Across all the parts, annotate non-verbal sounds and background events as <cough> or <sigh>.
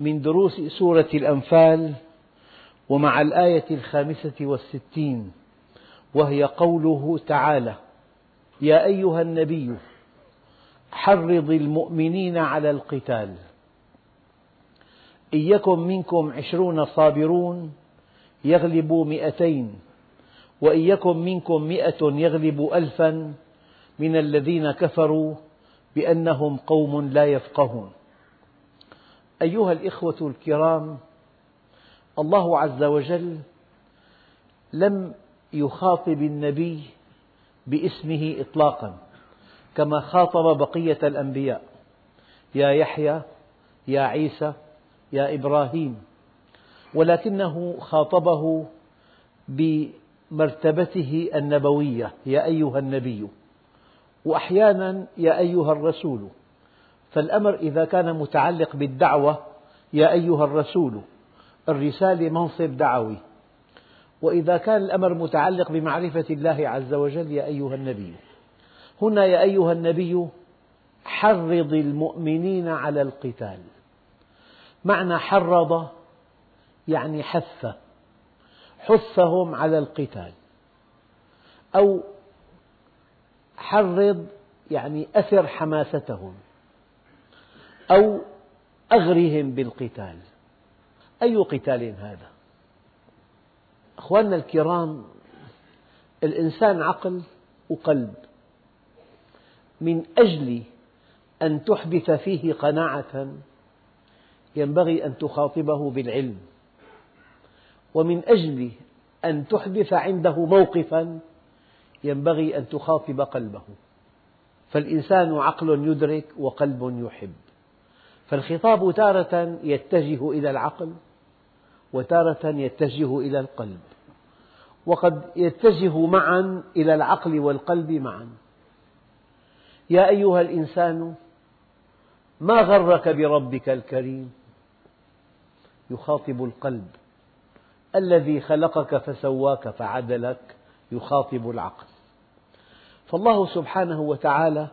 من دروس سورة الأنفال ومع الآية الخامسة والستين وهي قوله تعالى يا أيها النبي حرض المؤمنين على القتال. إن يكن منكم عشرون صابرون يغلبوا مئتين وإن يكن منكم مئة يغلبوا ألفا من الذين كفروا بأنهم قوم لا يفقهون. أيها الإخوة الكرام الله عز وجل لم يخاطب النبي باسمه إطلاقا كما خاطب بقية الأنبياء. يا يحيى يا عيسى يا إبراهيم. ولكنه خاطبه بمرتبته النبوية يا أيها النبي. وأحيانا يا أيها الرسول. فالأمر إذا كان متعلق بالدعوة يا أيها الرسول الرسالة منصب دعوي. وإذا كان الأمر متعلق بمعرفة الله عز وجل يا أيها النبي. هنا يا أيها النبي حرض المؤمنين على القتال. معنى حرض يعني حث حثهم على القتال. أو حرض يعني أثر حماستهم. أو أغرهم بالقتال. أي قتال هذا؟ أخواننا الكرام الإنسان عقل وقلب. من أجل أن تحدث فيه قناعة ينبغي أن تخاطبه بالعلم. ومن أجل أن تحدث عنده موقفا ينبغي أن تخاطب قلبه. فالإنسان عقل يدرك وقلب يحب. فالخطاب تارة يتجه إلى العقل وتارة يتجه إلى القلب وقد يتجه معا إلى العقل والقلب معا. يا أيها الإنسان ما غرك بربك الكريم؟ يخاطب القلب الذي خلقك فسواك فعدلك يخاطب العقل. فالله سبحانه وتعالى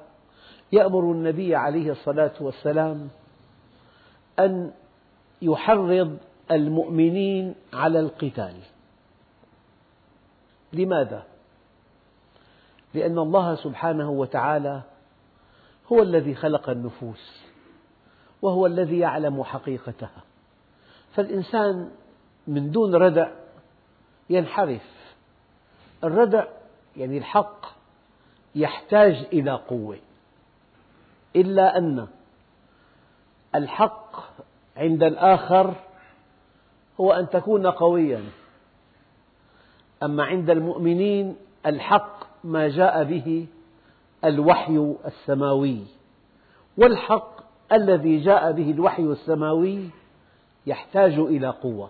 يأمر النبي عليه الصلاة والسلام أن يحرض المؤمنين على القتال. لماذا؟ لأن الله سبحانه وتعالى هو الذي خلق النفوس وهو الذي يعلم حقيقتها. فالإنسان من دون ردع ينحرف. الردع يعني الحق يحتاج إلى قوة. إلا أن الحق عند الآخر هو أن تكون قويا. أما عند المؤمنين الحق ما جاء به الوحي السماوي والحق الذي جاء به الوحي السماوي يحتاج إلى قوة.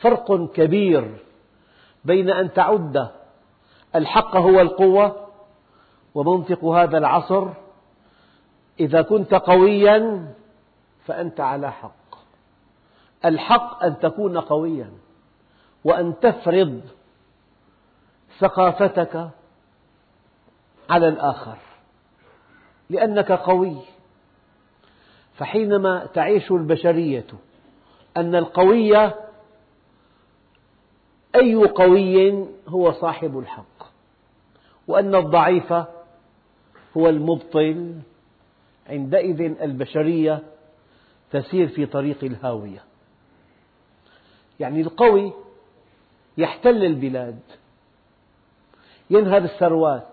فرق كبير بين أن تعد الحق هو القوة ومنطق هذا العصر إذا كنت قويا فأنت على حق. الحق أن تكون قويا وأن تفرض ثقافتك على الآخر لأنك قوي. فحينما تعيش البشرية أن القوي أي قوي هو صاحب الحق وأن الضعيف هو المبطل عندئذ البشرية تسير في طريق الهاوية. يعني القوي يحتل البلاد ينهب الثروات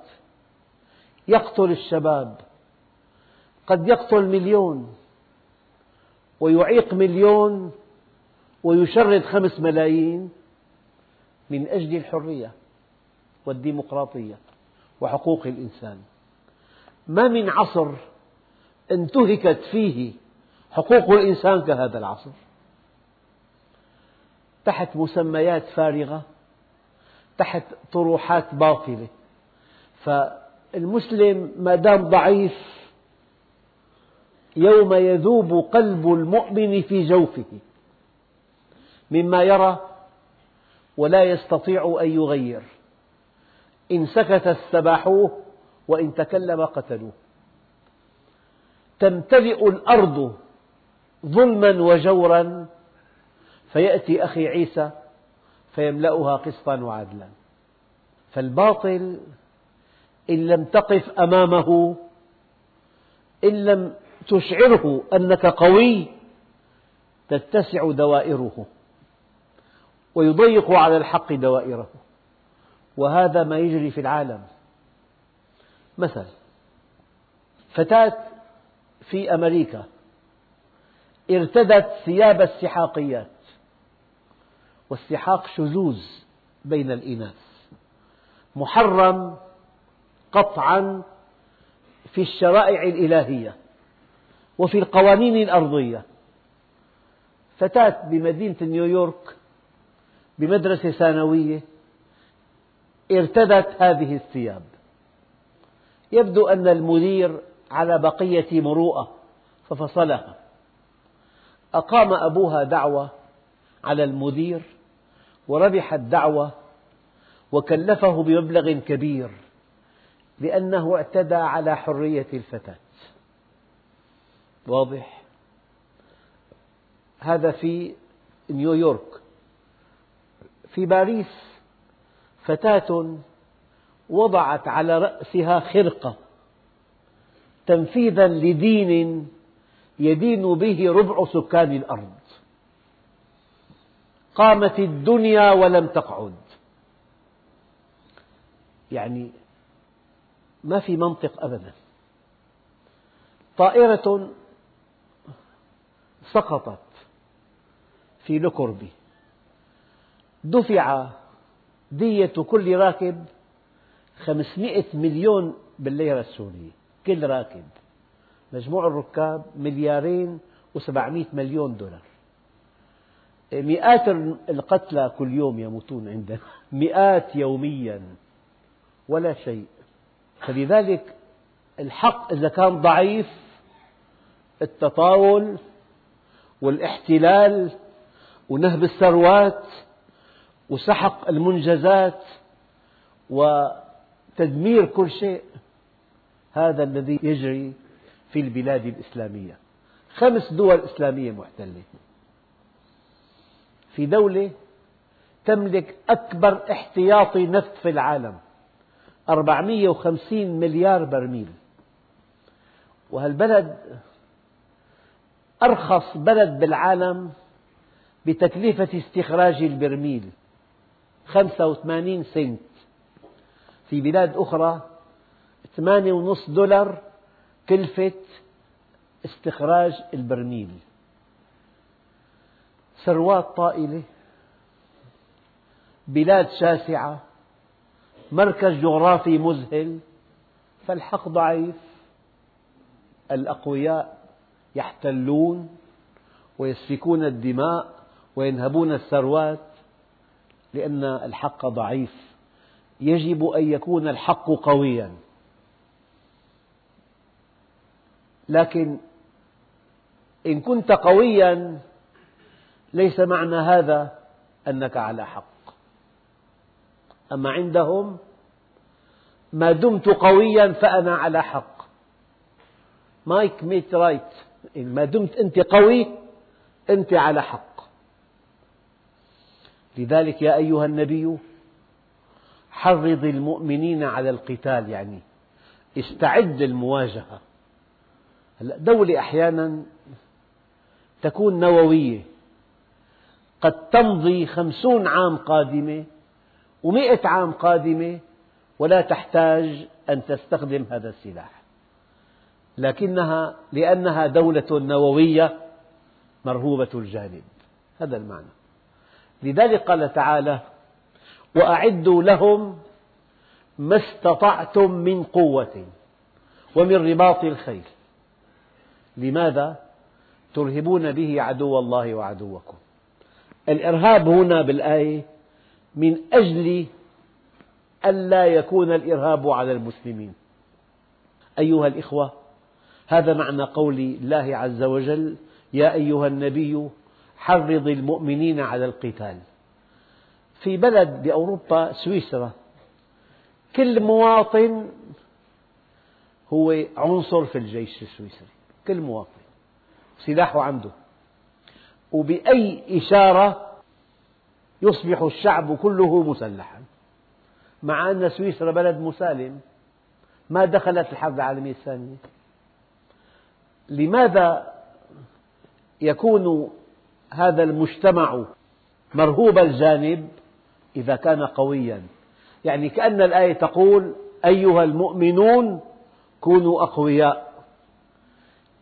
يقتل الشباب قد يقتل مليون ويعيق مليون ويشرد خمس ملايين من أجل الحرية والديمقراطية وحقوق الإنسان. ما من عصر انتهكت فيه حقوق الإنسان كهذا العصر. تحت مسميات فارغة تحت طروحات باطلة. فالمسلم ما دام ضعيف يوم يذوب قلب المؤمن في جوفه. مما يرى ولا يستطيع أن يغير. إن سكت استباحوه وإن تكلم قتلوه. تمتلئ الأرض ظلما وجورا فيأتي أخي عيسى فيملأها قسطا وعدلا. فالباطل إن لم تقف أمامه إن لم تشعره أنك قوي تتسع دوائره ويضيق على الحق دوائره. وهذا ما يجري في العالم. مثل فتاة في أمريكا ارتدت ثياب السحاقيات. والسحاق شذوذ بين الإناث. محرم قطعا في الشرائع الإلهية وفي القوانين الأرضية. فتاة بمدينة نيويورك بمدرسة ثانوية ارتدت هذه الثياب. يبدو أن المدير على بقية مروءة ففصلها. أقام أبوها دعوة على المدير وربح الدعوة وكلفه بمبلغ كبير لأنه اعتدى على حرية الفتاة. واضح؟ هذا في نيويورك. في باريس فتاة وضعت على رأسها خرقة تنفيذا لدين يدين به ربع سكان الأرض. قامت الدنيا ولم تقعد. يعني ما في منطق أبدا. طائرة سقطت في لوكوربي. دفع دية كل راكب خمسمئة مليون بالليرة السورية كل راكب. مجموع الركاب مليارين وسبعمئة مليون دولار. مئات القتلى كل يوم يموتون عندنا. مئات يوميا. ولا شيء. فلذلك الحق إذا كان ضعيف التطاول والاحتلال ونهب الثروات وسحق المنجزات وتدمير كل شيء هذا الذي يجري في البلاد الإسلامية. خمس دول إسلامية محتلة. في دولة تملك أكبر احتياطي نفط في العالم 450 مليار برميل. وهالبلد أرخص بلد بالعالم بتكلفة استخراج البرميل 85 سنت. في بلاد أخرى 8.5 دولار كلفة استخراج البرميل. ثروات طائلة بلاد شاسعة مركز جغرافي مذهل فالحق ضعيف الأقوياء يحتلون ويسفكون الدماء وينهبون الثروات لأن الحق ضعيف. يجب أن يكون الحق قويا. لكن إن كنت قويا ليس معنى هذا أنك على حق. أما عندهم ما دمت قويا فأنا على حق. مايك ميت رايت ما دمت أنت قوي أنت على حق. لذلك يا أيها النبي حرض المؤمنين على القتال يعني استعد للمواجهة دولة أحيانا تكون نووية. قد تمضي خمسون عام قادمة ومئة عام قادمة ولا تحتاج أن تستخدم هذا السلاح. لكنها لأنها دولة نووية مرهوبة الجانب. هذا المعنى. لذلك قال تعالى وأعدوا لهم ما استطعتم من قوة ومن رباط الخيل. لماذا؟ ترهبون به عدو الله وعدوكم. الإرهاب هنا بالآية من أجل ألا يكون الإرهاب على المسلمين. أيها الإخوة هذا معنى قول الله عز وجل يا أيها النبي حرض المؤمنين على القتال. في بلد بأوروبا سويسرا كل مواطن هو عنصر في الجيش السويسري. كل مواطن. سلاحه عنده. وبأي إشارة يصبح الشعب كله مسلحا. مع أن سويسرا بلد مسالم ما دخلت الحرب العالمية الثانية. لماذا يكون هذا المجتمع مرهوب الجانب إذا كان قويا؟ يعني كأن الآية تقول أيها المؤمنون كونوا أقوياء.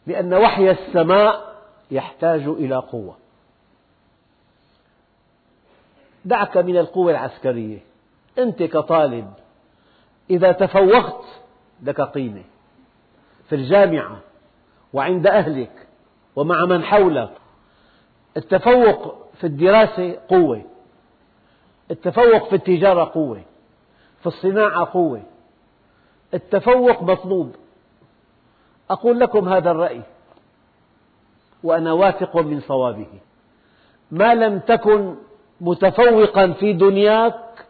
لأن وحي السماء يحتاج إلى قوة. دعك من القوة العسكرية. أنت كطالب إذا تفوقت لك قيمة. في الجامعة وعند أهلك ومع من حولك. التفوق في الدراسة قوة. التفوق في التجارة قوة. في الصناعة قوة. التفوق مطلوب. أقول لكم هذا الرأي. وأنا واثق من صوابه. ما لم تكن متفوقا في دنياك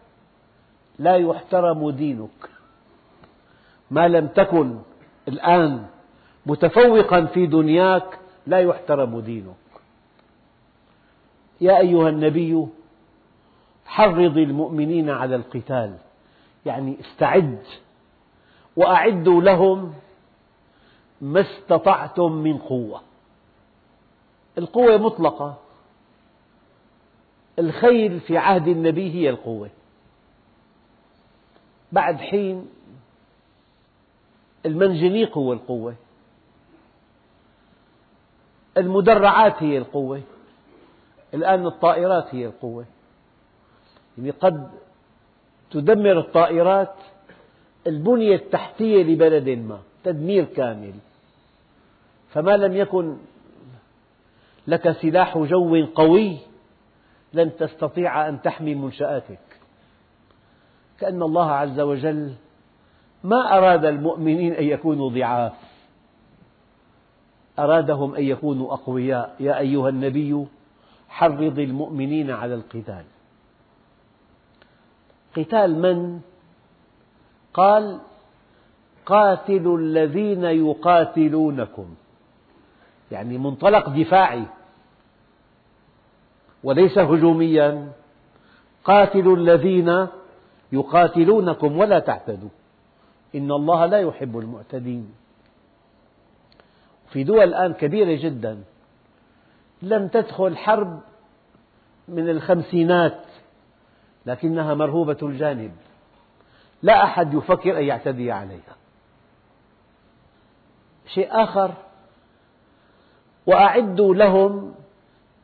لا يحترم دينك. ما لم تكن الآن متفوقا في دنياك لا يحترم دينك. يا أيها النبي حرض المؤمنين على القتال. يعني استعد وأعدوا لهم ما استطعتم من قوة. القوة مطلقة. الخيل في عهد النبي هي القوة. بعد حين المنجنيق هو القوة. المدرعات هي القوة. الآن الطائرات هي القوة. يعني قد تدمر الطائرات البنية التحتية لبلد ما تدمير كامل. فما لم يكن لك سلاح جو قوي لن تستطيع أن تحمي منشآتك. كأن الله عز وجل ما أراد المؤمنين أن يكونوا ضعاف. أرادهم أن يكونوا أقوياء. يا أيها النبي حرض المؤمنين على القتال. قتال من؟ قال قاتلوا الذين يقاتلونكم. يعني منطلق دفاعي. وليس هجوميا. قاتلوا الذين يقاتلونكم ولا تعتدوا. إن الله لا يحب المعتدين. في دول الآن كبيرة جدا لم تدخل حرب من الخمسينات لكنها مرهوبة الجانب. لا أحد يفكر أن يعتدي عليها. شيء آخر وأعدوا لهم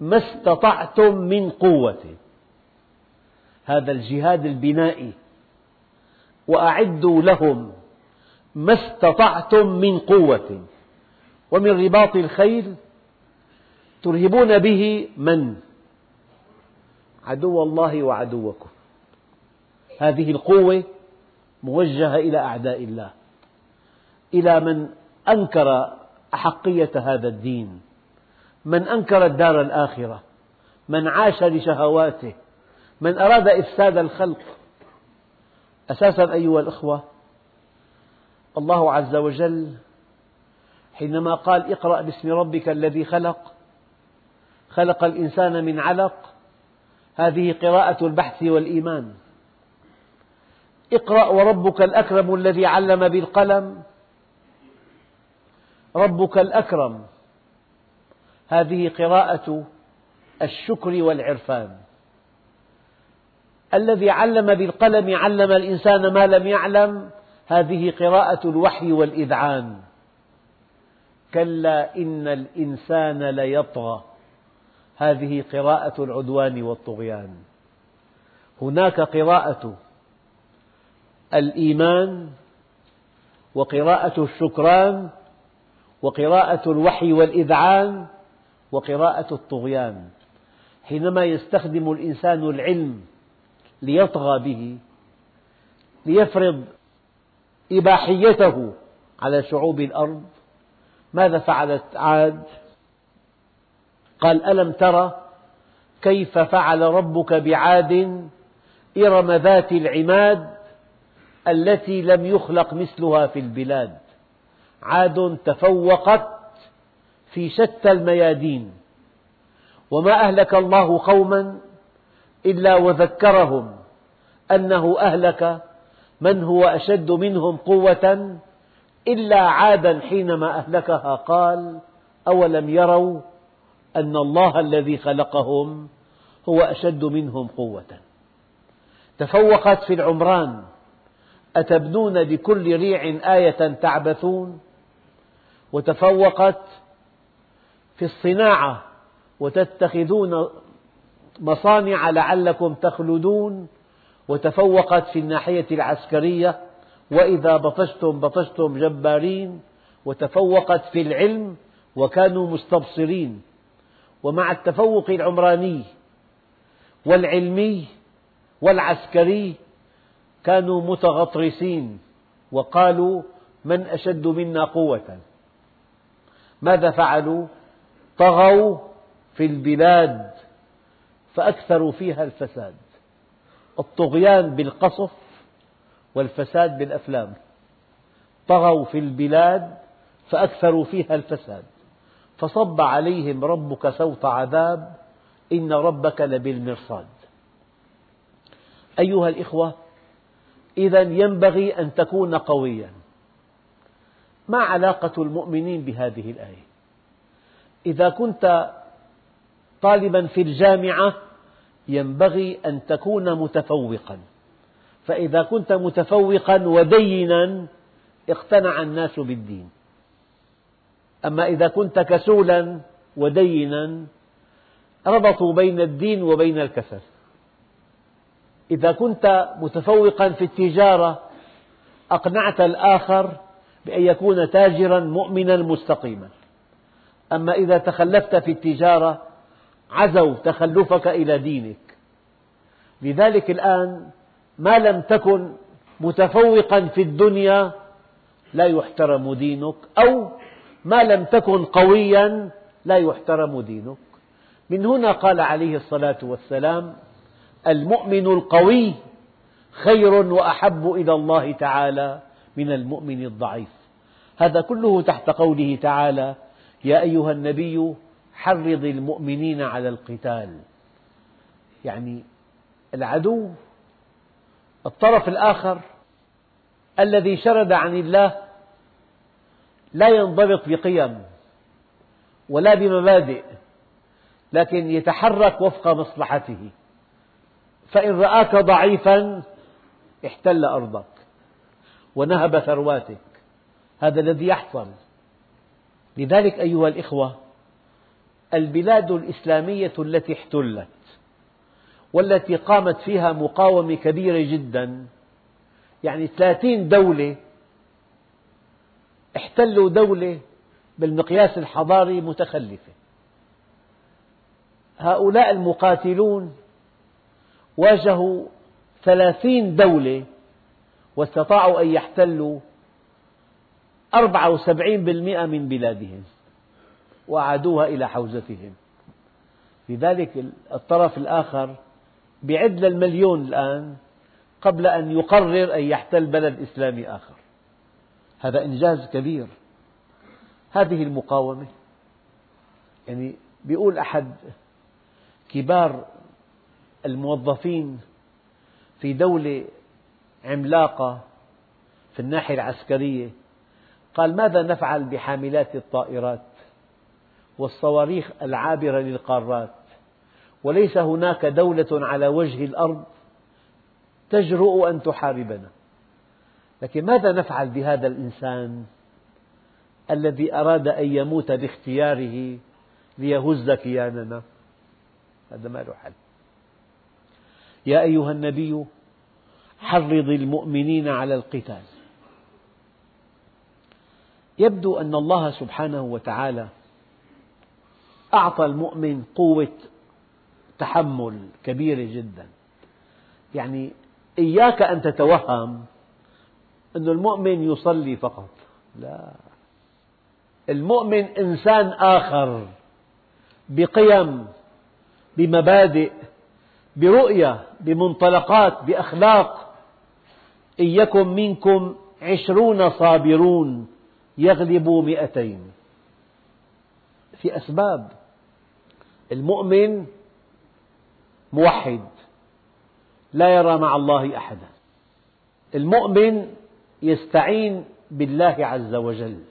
ما استطعتم من قوة. هذا الجهاد البنائي. وأعدوا لهم ما استطعتم من قوة. ومن رباط الخيل ترهبون به من؟ عدو الله وعدوكم. هذه القوة موجهة إلى أعداء الله إلى من أنكر أحقية هذا الدين. من أنكر الدار الآخرة من عاش لشهواته من أراد إفساد الخلق. أساسا أيها الأخوة الله عز وجل حينما قال اقرأ باسم ربك الذي خلق خلق الإنسان من علق هذه قراءة البحث والإيمان. اقرأ وربك الأكرم الذي علم بالقلم ربك الأكرم. هذه قراءة الشكر والعرفان. الذي علم بالقلم علم الإنسان ما لم يعلم هذه قراءة الوحي والإذعان. كلا إن الإنسان ليطغى. هذه قراءة العدوان والطغيان. هناك قراءة الإيمان وقراءة الشكران وقراءة الوحي والإذعان وقراءة الطغيان حينما يستخدم الإنسان العلم ليطغى به ليفرض إباحيته على شعوب الأرض ماذا فعلت عاد؟ قال ألم تر كيف فعل ربك بعاد إرم ذات العماد التي لم يخلق مثلها في البلاد عاد تفوقت في شتى الميادين. وما أهلك الله قوما إلا وذكرهم أنه أهلك من هو أشد منهم قوة إلا عادا حينما أهلكها. قال أولم يروا أن الله الذي خلقهم هو أشد منهم قوة. تفوقت في العمران أتبنون بكل ريع آية تعبثون؟ وتفوقت في الصناعة وتتخذون مصانع لعلكم تخلدون وتفوقت في الناحية العسكرية وإذا بطشتم بطشتم جبارين وتفوقت في العلم وكانوا مستبصرين ومع التفوق العمراني والعلمي والعسكري كانوا متغطرسين وقالوا من أشد منا قوة ماذا فعلوا؟ طغوا في البلاد فأكثروا فيها الفساد. الطغيان بالقصف والفساد بالأفلام. طغوا في البلاد فأكثروا فيها الفساد. فصب عليهم ربك سوط عذاب إن ربك لبالمرصاد. أيها الإخوة إذا ينبغي أن تكون قويا. ما علاقة المؤمنين بهذه الآية؟ إذا كنت طالبا في الجامعة ينبغي أن تكون متفوقا. فإذا كنت متفوقا ودينا اقتنع الناس بالدين. أما إذا كنت كسولا ودينا ربطوا بين الدين وبين الكسل. إذا كنت متفوقا في التجارة أقنعت الآخر بأن يكون تاجرا مؤمنا مستقيما. أما إذا تخلفت في التجارة عزوا تخلفك إلى دينك. لذلك الآن ما لم تكن متفوقا في الدنيا لا يحترم دينك أو ما لم تكن قويا لا يحترم دينك. من هنا قال عليه الصلاة والسلام المؤمن القوي خير وأحب إلى الله تعالى من المؤمن الضعيف. هذا كله تحت قوله تعالى يا أيها النبي حرض المؤمنين على القتال. يعني العدو الطرف الآخر الذي شرد عن الله لا ينضبط بقيم ولا بمبادئ لكن يتحرك وفق مصلحته. فإن رآك ضعيفا احتل أرضك ونهب ثرواتك. هذا الذي يحصل. لذلك أيها الإخوة البلاد الإسلامية التي احتلت والتي قامت فيها مقاومة كبيرة جدا يعني ثلاثين دولة احتلوا دولة بالمقياس الحضاري متخلفة. هؤلاء المقاتلون واجهوا ثلاثين دولة واستطاعوا أن يحتلوا أربعة وسبعين بالمئة من بلادهم وأعادوها إلى حوزتهم. لذلك الطرف الآخر بيعد للمليون الآن قبل أن يقرر أن يحتل بلد إسلامي آخر. هذا إنجاز كبير. هذه المقاومة. يعني بيقول أحد كبار الموظفين في دولة عملاقة في الناحية العسكرية قال ماذا نفعل بحاملات الطائرات والصواريخ العابرة للقارات؟ وليس هناك دولة على وجه الأرض تجرؤ أن تحاربنا. لكن ماذا نفعل بهذا الإنسان الذي أراد أن يموت باختياره ليهز كياننا؟ هذا ما له حل. يا أيها النبي حرض المؤمنين على القتال. يبدو أن الله سبحانه وتعالى أعطى المؤمن قوة تحمل كبيرة جدا. يعني إياك أن تتوهم أن المؤمن يصلي فقط. لا. المؤمن إنسان آخر بقيم بمبادئ برؤية بمنطلقات بأخلاق. إن يكن منكم عشرون صابرون. يغلبوا مئتين. في أسباب. المؤمن موحد لا يرى مع الله أحدا. المؤمن يستعين بالله عز وجل.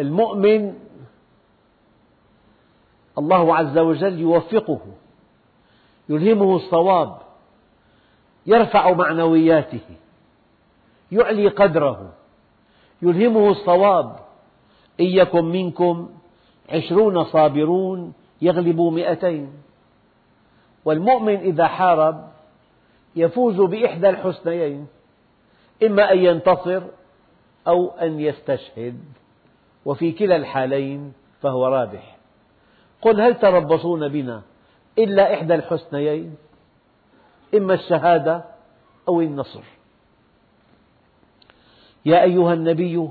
المؤمن الله عز وجل يوفقه يلهمه الصواب يرفع معنوياته يعلي قدره. يلهمه الصواب. إن يكن منكم عشرون صابرون يغلبوا مئتين. والمؤمن إذا حارب يفوز بإحدى الحسنيين إما أن ينتصر أو أن يستشهد. وفي كلا الحالين فهو رابح. قل هل تربصون بنا إلا إحدى الحسنيين؟ إما الشهادة أو النصر. يا أيها النبي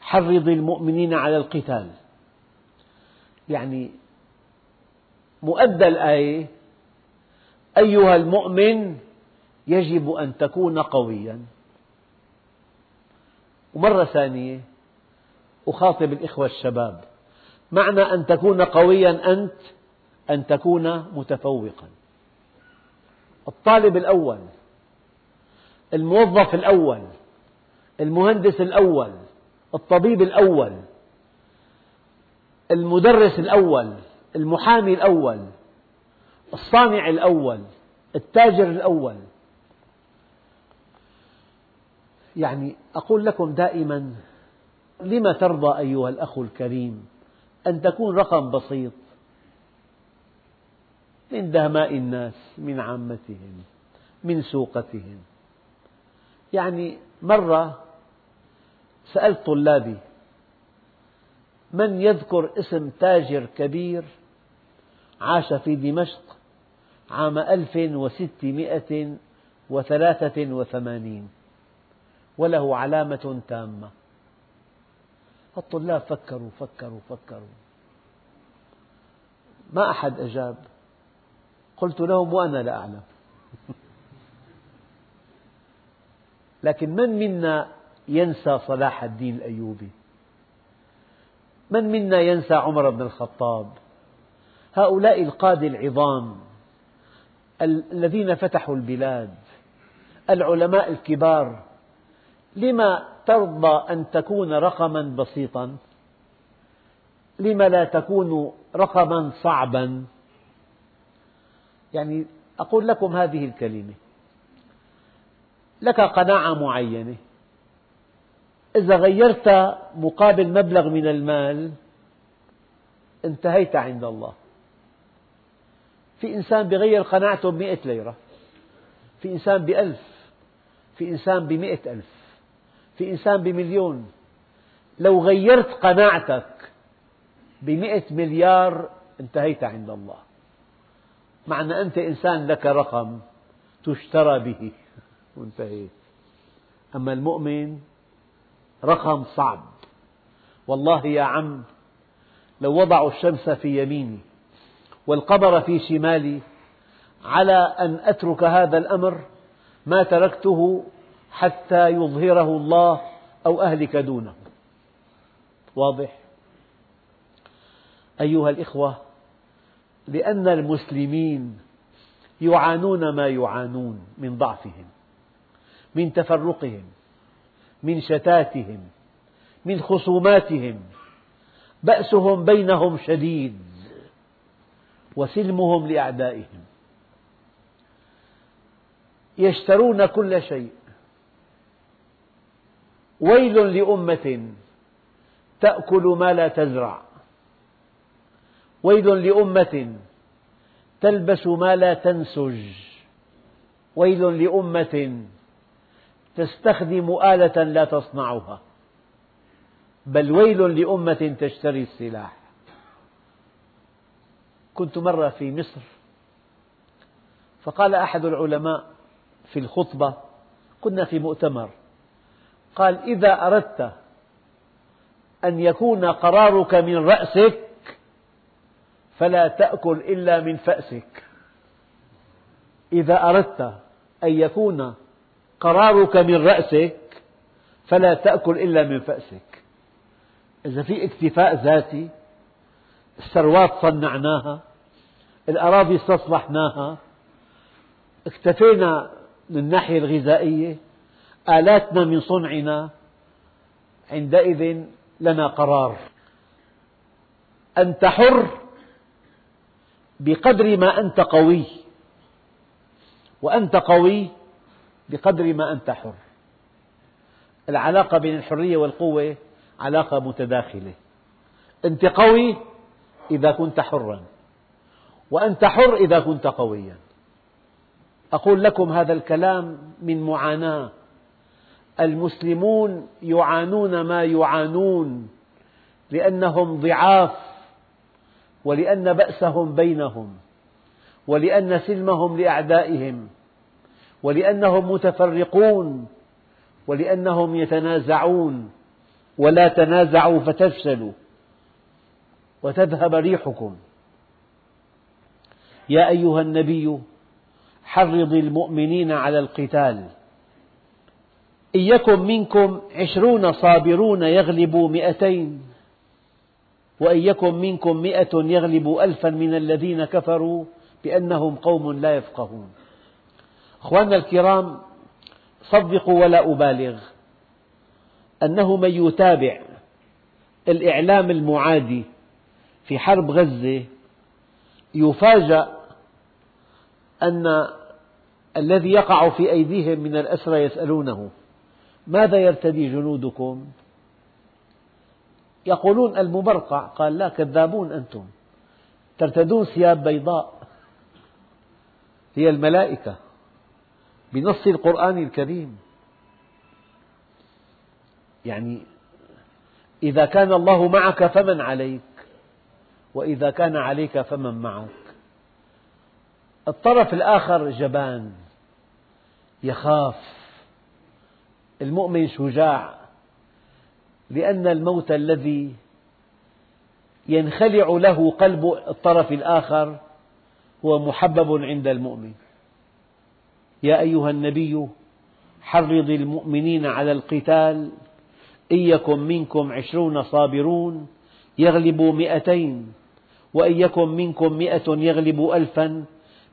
حرض المؤمنين على القتال. يعني مؤدى الآية أيها المؤمن يجب أن تكون قويا. ومرة ثانية أخاطب الإخوة الشباب معنى أن تكون قويا أنت أن تكون متفوقا. الطالب الأول الموظف الأول المهندس الأول الطبيب الأول المدرس الأول المحامي الأول الصانع الأول التاجر الأول. يعني أقول لكم دائما لم ترضى أيها الأخ الكريم أن تكون رقم بسيط من دهماء الناس من عامتهم من سوقتهم؟ يعني مرة سألت طلابي من يذكر اسم تاجر كبير عاش في دمشق عام ألف وستمائة وثلاثة وثمانين؟ وله علامة تامة. الطلاب فكروا فكروا فكروا. ما أحد أجاب. قلت لهم وأنا لا أعلم. <laughs> لكن من منا ينسى صلاح الدين الأيوبي. من منا ينسى عمر بن الخطاب؟ هؤلاء القادة العظام الذين فتحوا البلاد العلماء الكبار لما ترضى أن تكون رقما بسيطا؟ لما لا تكون رقما صعبا؟ يعني أقول لكم هذه الكلمة. لك قناعة معينة. إذا غيرت مقابل مبلغ من المال انتهيت عند الله. في إنسان بغير قناعته بمئة ليرة في إنسان بألف في إنسان بمئة ألف في إنسان بمليون. لو غيرت قناعتك بمئة مليار انتهيت عند الله. معنى أنت إنسان لك رقم تشترى به. <laughs> وانتهيت أما المؤمن رقم صعب والله يا عم لو وضعوا الشمس في يميني والقمر في شمالي على أن أترك هذا الأمر ما تركته حتى يظهره الله أو أهلك دونه واضح؟ أيها الإخوة لأن المسلمين يعانون ما يعانون من ضعفهم من تفرقهم من شتاتهم من خصوماتهم. بأسهم بينهم شديد وسلمهم لأعدائهم. يشترون كل شيء. ويل لأمة تأكل ما لا تزرع. ويل لأمة تلبس ما لا تنسج. ويل لأمة تستخدم آلة لا تصنعها. بل ويل لأمة تشتري السلاح. كنت مرة في مصر فقال أحد العلماء في الخطبة كنا في مؤتمر قال إذا أردت أن يكون قرارك من رأسك فلا تأكل إلا من فأسك. إذا أردت أن يكون قرارك من رأسك فلا تأكل إلا من فأسك. إذا في اكتفاء ذاتي الثروات صنعناها الأراضي استصلحناها اكتفينا من الناحية الغذائية آلاتنا من صنعنا عندئذ لنا قرار. أنت حر بقدر ما أنت قوي وأنت قوي بقدر ما أنت حر. العلاقة بين الحرية والقوة علاقة متداخلة. أنت قوي إذا كنت حرا وأنت حر إذا كنت قويا. أقول لكم هذا الكلام من معاناة. المسلمون يعانون ما يعانون لأنهم ضعاف ولأن بأسهم بينهم ولأن سلمهم لأعدائهم. ولأنهم متفرقون ولأنهم يتنازعون ولا تنازعوا فتفشلوا وتذهب ريحكم. يا أيها النبي حرض المؤمنين على القتال. إن يكن منكم عشرون صابرون يغلبوا مئتين وإن يكن منكم مئة يغلبوا ألفا من الذين كفروا بأنهم قوم لا يفقهون. أخواننا الكرام صدقوا ولا أبالغ. أنه من يتابع الإعلام المعادي في حرب غزة يفاجأ أن الذي يقع في أيديهم من الأسرى يسألونه ماذا يرتدي جنودكم؟ يقولون المبرقع قال لا كذابون أنتم ترتدون ثياب بيضاء. هي الملائكة. بنص القرآن الكريم. يعني إذا كان الله معك فمن عليك وإذا كان عليك فمن معك. الطرف الآخر جبان يخاف. المؤمن شجاع لأن الموت الذي ينخلع له قلب الطرف الآخر هو محبب عند المؤمن. يا أيها النبي حرض المؤمنين على القتال. إن يكن منكم عشرون صابرون يغلبوا مئتين. وإن يكن منكم مئة يغلبوا ألفا.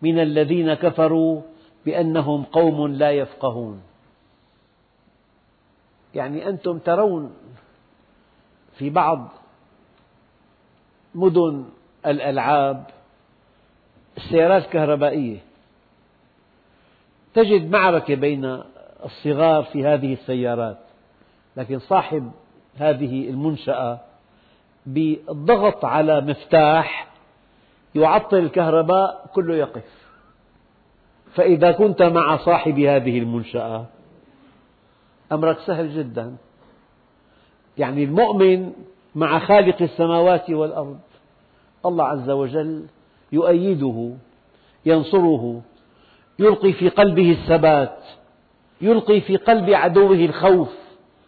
من الذين كفروا بأنهم قوم لا يفقهون. يعني أنتم ترون في بعض مدن الألعاب السيارات الكهربائية. تجد معركة بين الصغار في هذه السيارات لكن صاحب هذه المنشأة بالضغط على مفتاح يعطل الكهرباء كله يقف. فإذا كنت مع صاحب هذه المنشأة أمرك سهل جدا. يعني المؤمن مع خالق السماوات والأرض الله عز وجل يؤيده ينصره يلقي في قلبه الثبات يلقي في قلب عدوه الخوف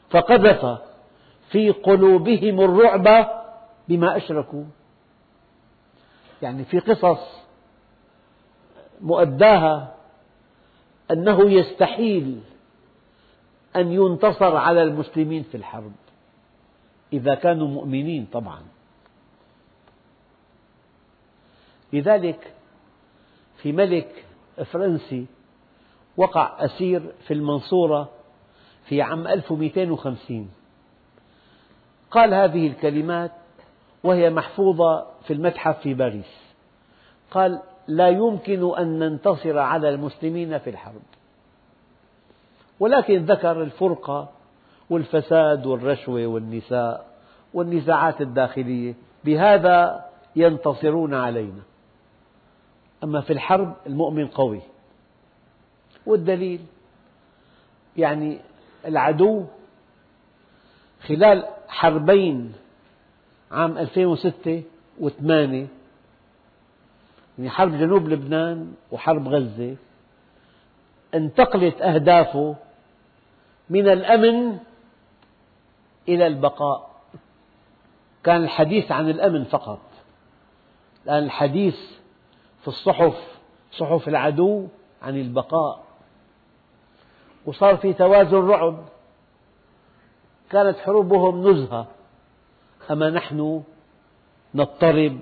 فقذف في قلوبهم الرعب بما أشركوا. يعني في قصص مؤداها أنه يستحيل أن ينتصر على المسلمين في الحرب إذا كانوا مؤمنين طبعا. لذلك في ملك فرنسي وقع أسير في المنصورة في عام 1250 قال هذه الكلمات وهي محفوظة في المتحف في باريس. قال لا يمكن أن ننتصر على المسلمين في الحرب ولكن ذكر الفرقة والفساد والرشوة والنساء والنزاعات الداخلية بهذا ينتصرون علينا. أما في الحرب المؤمن قوي. والدليل يعني العدو خلال حربين عام 2006 و8 يعني حرب جنوب لبنان وحرب غزة انتقلت أهدافه من الأمن إلى البقاء. كان الحديث عن الأمن فقط الآن الحديث في الصحف صحف العدو عن البقاء. وصار في توازن رعب. كانت حروبهم نزهة. أما نحن نضطرب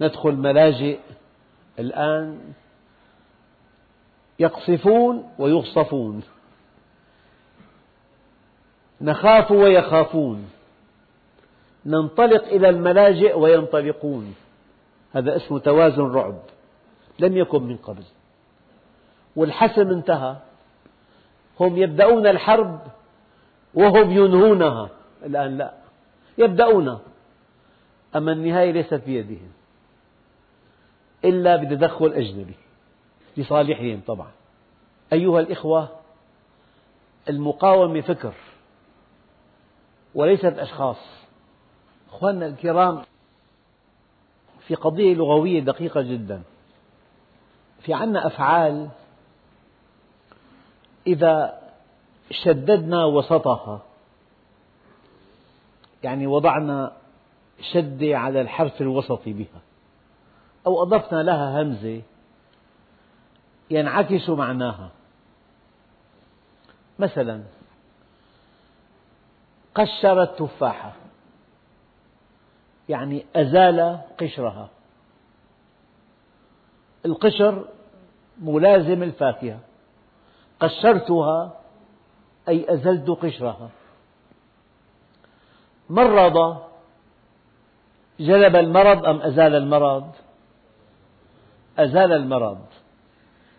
ندخل ملاجئ. الآن يقصفون ويغصفون. نخاف ويخافون. ننطلق إلى الملاجئ وينطلقون. هذا اسمه توازن رعب. لم يكن من قبل. والحسم انتهى. هم يبدأون الحرب وهم ينهونها. الآن لا. يبدأون. أما النهاية ليست بيدهم. إلا بتدخل أجنبي. لصالحهم طبعا. أيها الإخوة المقاومة فكر. وليست أشخاص. أخواننا الكرام في قضية لغوية دقيقة جدا. في عنا أفعال إذا شددنا وسطها. يعني وضعنا شدة على الحرف الوسطي بها. أو أضفنا لها همزة ينعكس معناها. مثلا قشر التفاحة يعني أزال قشرها. القشر ملازم الفاكهة. قشرتها أي أزلت قشرها. مرض جلب المرض أم أزال المرض؟ أزال المرض.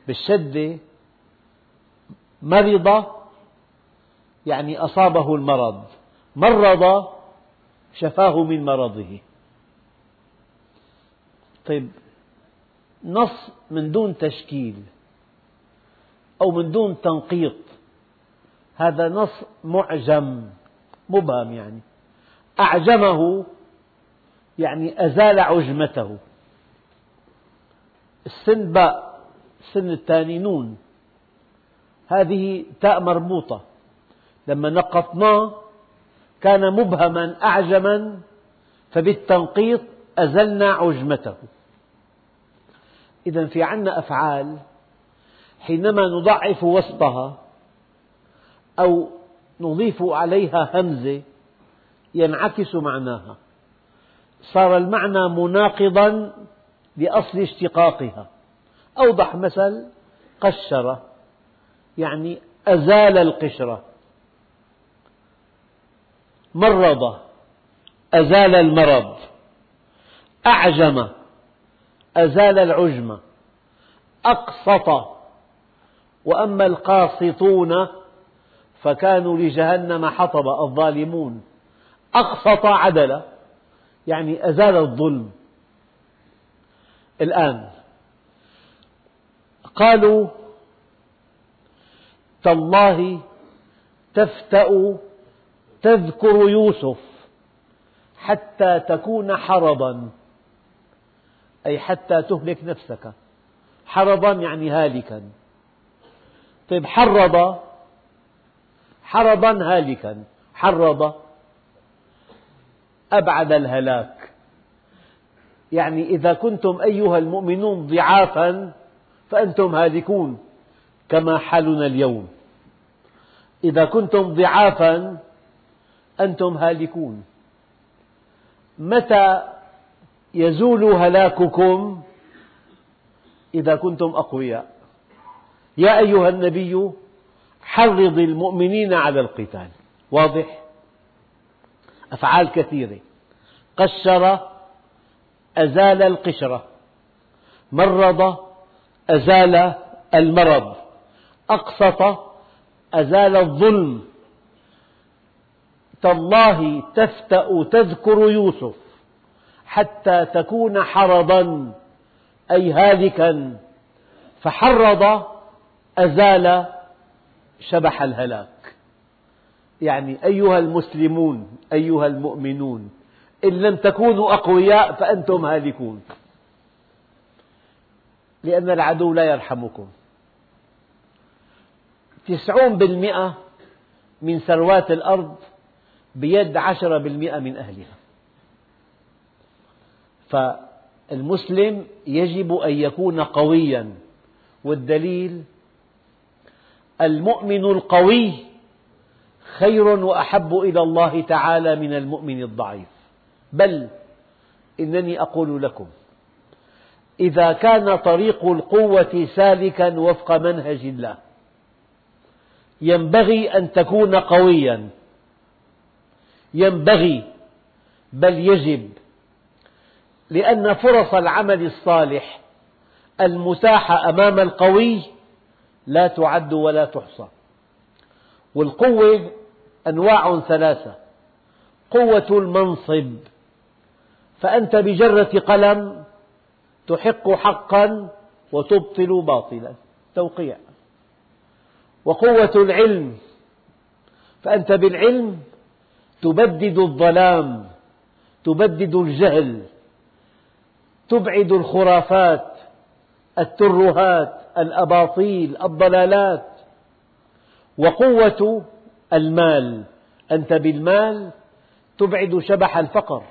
بالشدة مرض يعني أصابه المرض. مرض شفاه من مرضه. طيب نص من دون تشكيل أو من دون تنقيط. هذا نص معجم مبهم يعني. أعجمه يعني أزال عجمته. السن باء السن الثاني نون. هذه تاء مربوطة. لما نقطناه كان مبهما أعجما فبالتنقيط أزلنا عجمته. إذا في عنا أفعال حينما نضعف وسطها أو نضيف عليها همزة ينعكس معناها. صار المعنى مناقضا لأصل اشتقاقها. أوضح مثل قشر يعني أزال القشرة. مرض أزال المرض. أعجم. أزال العجمة. أقسط. وأما القاسطون فكانوا لجهنم حطب الظالمون. أقسط عدل يعني أزال الظلم. الآن قالوا تالله تفتأ تذكر يوسف حتى تكون حرضا أي حتى تهلك نفسك. حرضا يعني هالكا. طيب حرض حرضا هالكا. حرض أبعد الهلاك. يعني إذا كنتم أيها المؤمنون ضعافا فأنتم هالكون كما حالنا اليوم. إذا كنتم ضعافا أنتم هالكون. متى يزول هلاككم إذا كنتم أقوياء. يا أيها النبي حرض المؤمنين على القتال. واضح؟ أفعال كثيرة. قشر أزال القشرة. مرض أزال المرض. أقسط أزال الظلم. تالله تفتأ تذكر يوسف. حتى تكون حرضا أي هالكا. فحرض أزال شبح الهلاك. يعني أيها المسلمون أيها المؤمنون إن لم تكونوا أقوياء فأنتم هالكون. لأن العدو لا يرحمكم. تسعون بالمئة من ثروات الأرض بيد عشرة بالمئة من أهلها. فالمسلم يجب أن يكون قويا. والدليل المؤمن القوي خير وأحب إلى الله تعالى من المؤمن الضعيف. بل إنني أقول لكم إذا كان طريق القوة سالكا وفق منهج الله ينبغي أن تكون قويا. ينبغي بل يجب لأن فرص العمل الصالح المتاحة أمام القوي لا تعد ولا تحصى. والقوة أنواع ثلاثة. قوة المنصب. فأنت بجرة قلم تحق حقا وتبطل باطلا. توقيع. وقوة العلم. فأنت بالعلم تبدد الظلام تبدد الجهل تبعد الخرافات الترهات الأباطيل الضلالات. وقوة المال أنت بالمال تبعد شبح الفقر.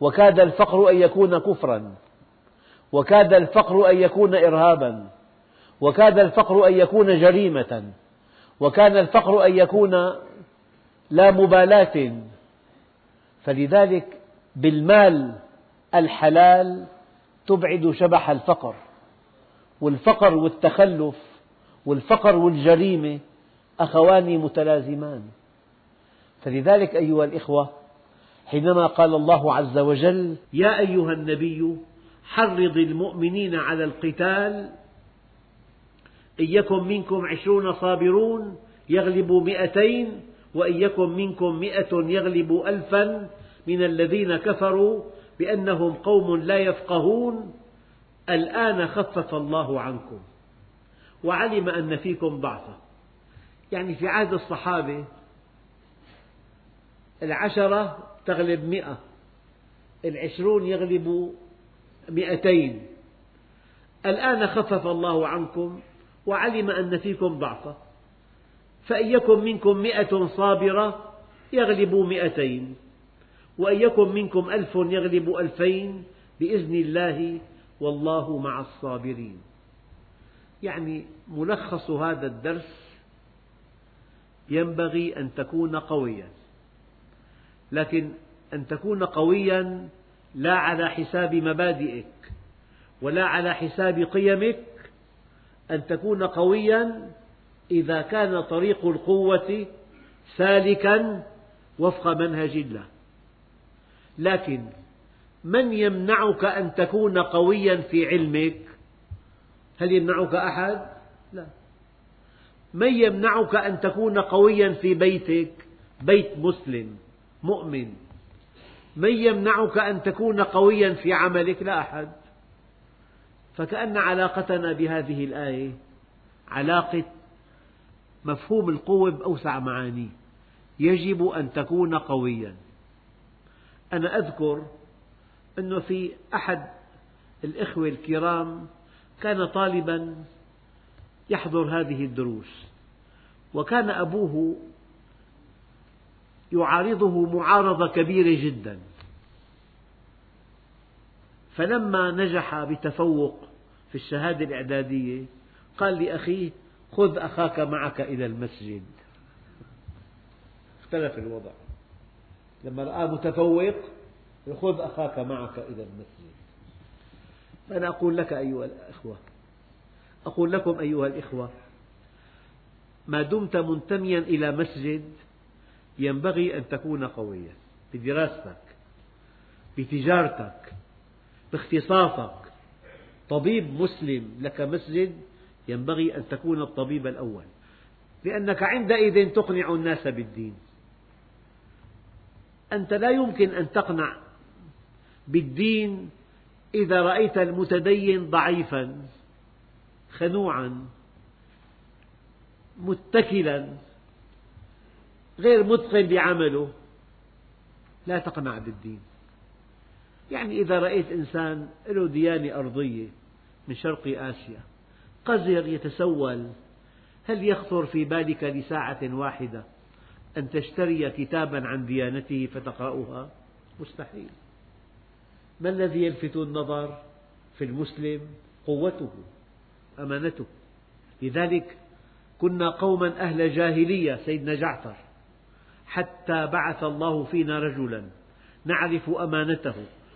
وكاد الفقر أن يكون كفرا. وكاد الفقر أن يكون إرهابا. وكاد الفقر أن يكون جريمة. وكان الفقر أن يكون لا مبالاة. فلذلك بالمال الحلال تبعد شبح الفقر والفقر والتخلف والفقر والجريمة أخوان متلازمان. فلذلك أيها الإخوة حينما قال الله عز وجل يا أيها النبي حرض المؤمنين على القتال إن يكن منكم عشرون صابرون يغلبوا مئتين وإن يكن منكم مئة يغلبوا ألفا من الذين كفروا بأنهم قوم لا يفقهون الآن خفف الله عنكم وعلم أن فيكم ضعفا. يعني في عهد الصحابة العشرة تغلب مئة العشرون يغلب مئتين. الآن خفف الله عنكم وعلم أن فيكم ضعفا. فإن يكن منكم مئة صابرة يغلبوا مئتين. وإن يكن منكم ألف يغلب ألفين بإذن الله والله مع الصابرين. يعني ملخص هذا الدرس ينبغي أن تكون قويا. لكن أن تكون قويا لا على حساب مبادئك ولا على حساب قيمك. أن تكون قويا إذا كان طريق القوة سالكا وفق منهج الله. لكن من يمنعك أن تكون قويا في علمك؟ هل يمنعك أحد؟ لا. من يمنعك أن تكون قويا في بيتك؟ بيت مسلم مؤمن. من يمنعك أن تكون قويا في عملك؟ لا أحد. فكأن علاقتنا بهذه الآية علاقة مفهوم القوة بأوسع معانيه. يجب أن تكون قويا. أنا أذكر أنه في أحد الإخوة الكرام كان طالبا يحضر هذه الدروس وكان أبوه يعارضه معارضة كبيرة جدا. فلما نجح بتفوق في الشهادة الإعدادية قال لأخيه خذ أخاك معك إلى المسجد. اختلف الوضع. لما رآه متفوق خذ أخاك معك إلى المسجد. فأنا أقول لك أيها الأخوة أقول لكم أيها الإخوة ما دمت منتميا إلى مسجد ينبغي أن تكون قويا بدراستك بتجارتك باختصاصك. طبيب مسلم لك مسجد ينبغي أن تكون الطبيب الأول لأنك عندئذ تقنع الناس بالدين. أنت لا يمكن أن تقنع بالدين إذا رأيت المتدين ضعيفا خنوعا متكلا غير متقن بعمله لا تقنع بالدين. يعني إذا رأيت إنسان له ديانة أرضية من شرق آسيا قزر يتسول هل يخطر في بالك لساعة واحدة؟ أن تشتري كتابا عن ديانته فتقرأها؟ مستحيل. ما الذي يلفت النظر في المسلم؟ قوته أمانته. لذلك كنا قوما أهل جاهلية سيدنا جعفر حتى بعث الله فينا رجلا نعرف أمانته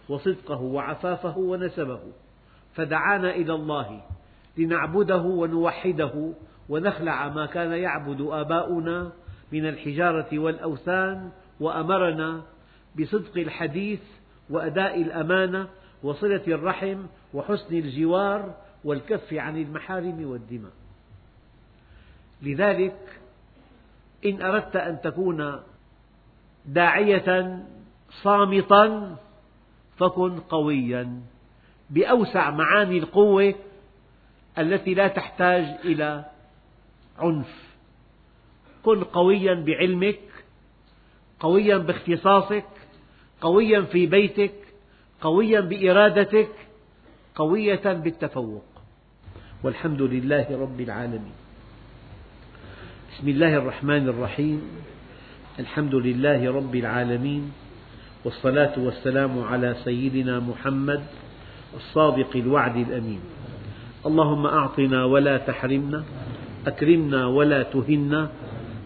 وصدقه وعفافه ونسبه فدعانا إلى الله لنعبده ونوحده ونخلع ما كان يعبد آباؤنا من الحجارة والأوثان وأمرنا بصدق الحديث وأداء الأمانة وصلة الرحم وحسن الجوار والكف عن المحارم والدماء. لذلك إن أردت أن تكون داعية صامتا فكن قويا بأوسع معاني القوة التي لا تحتاج إلى عنف. كن قويا بعلمك قويا باختصاصك قويا في بيتك قويا بإرادتك قوية بالتفوق. والحمد لله رب العالمين. بسم الله الرحمن الرحيم. الحمد لله رب العالمين. والصلاة والسلام على سيدنا محمد الصادق الوعد الأمين. اللهم أعطنا ولا تحرمنا أكرمنا ولا تهنا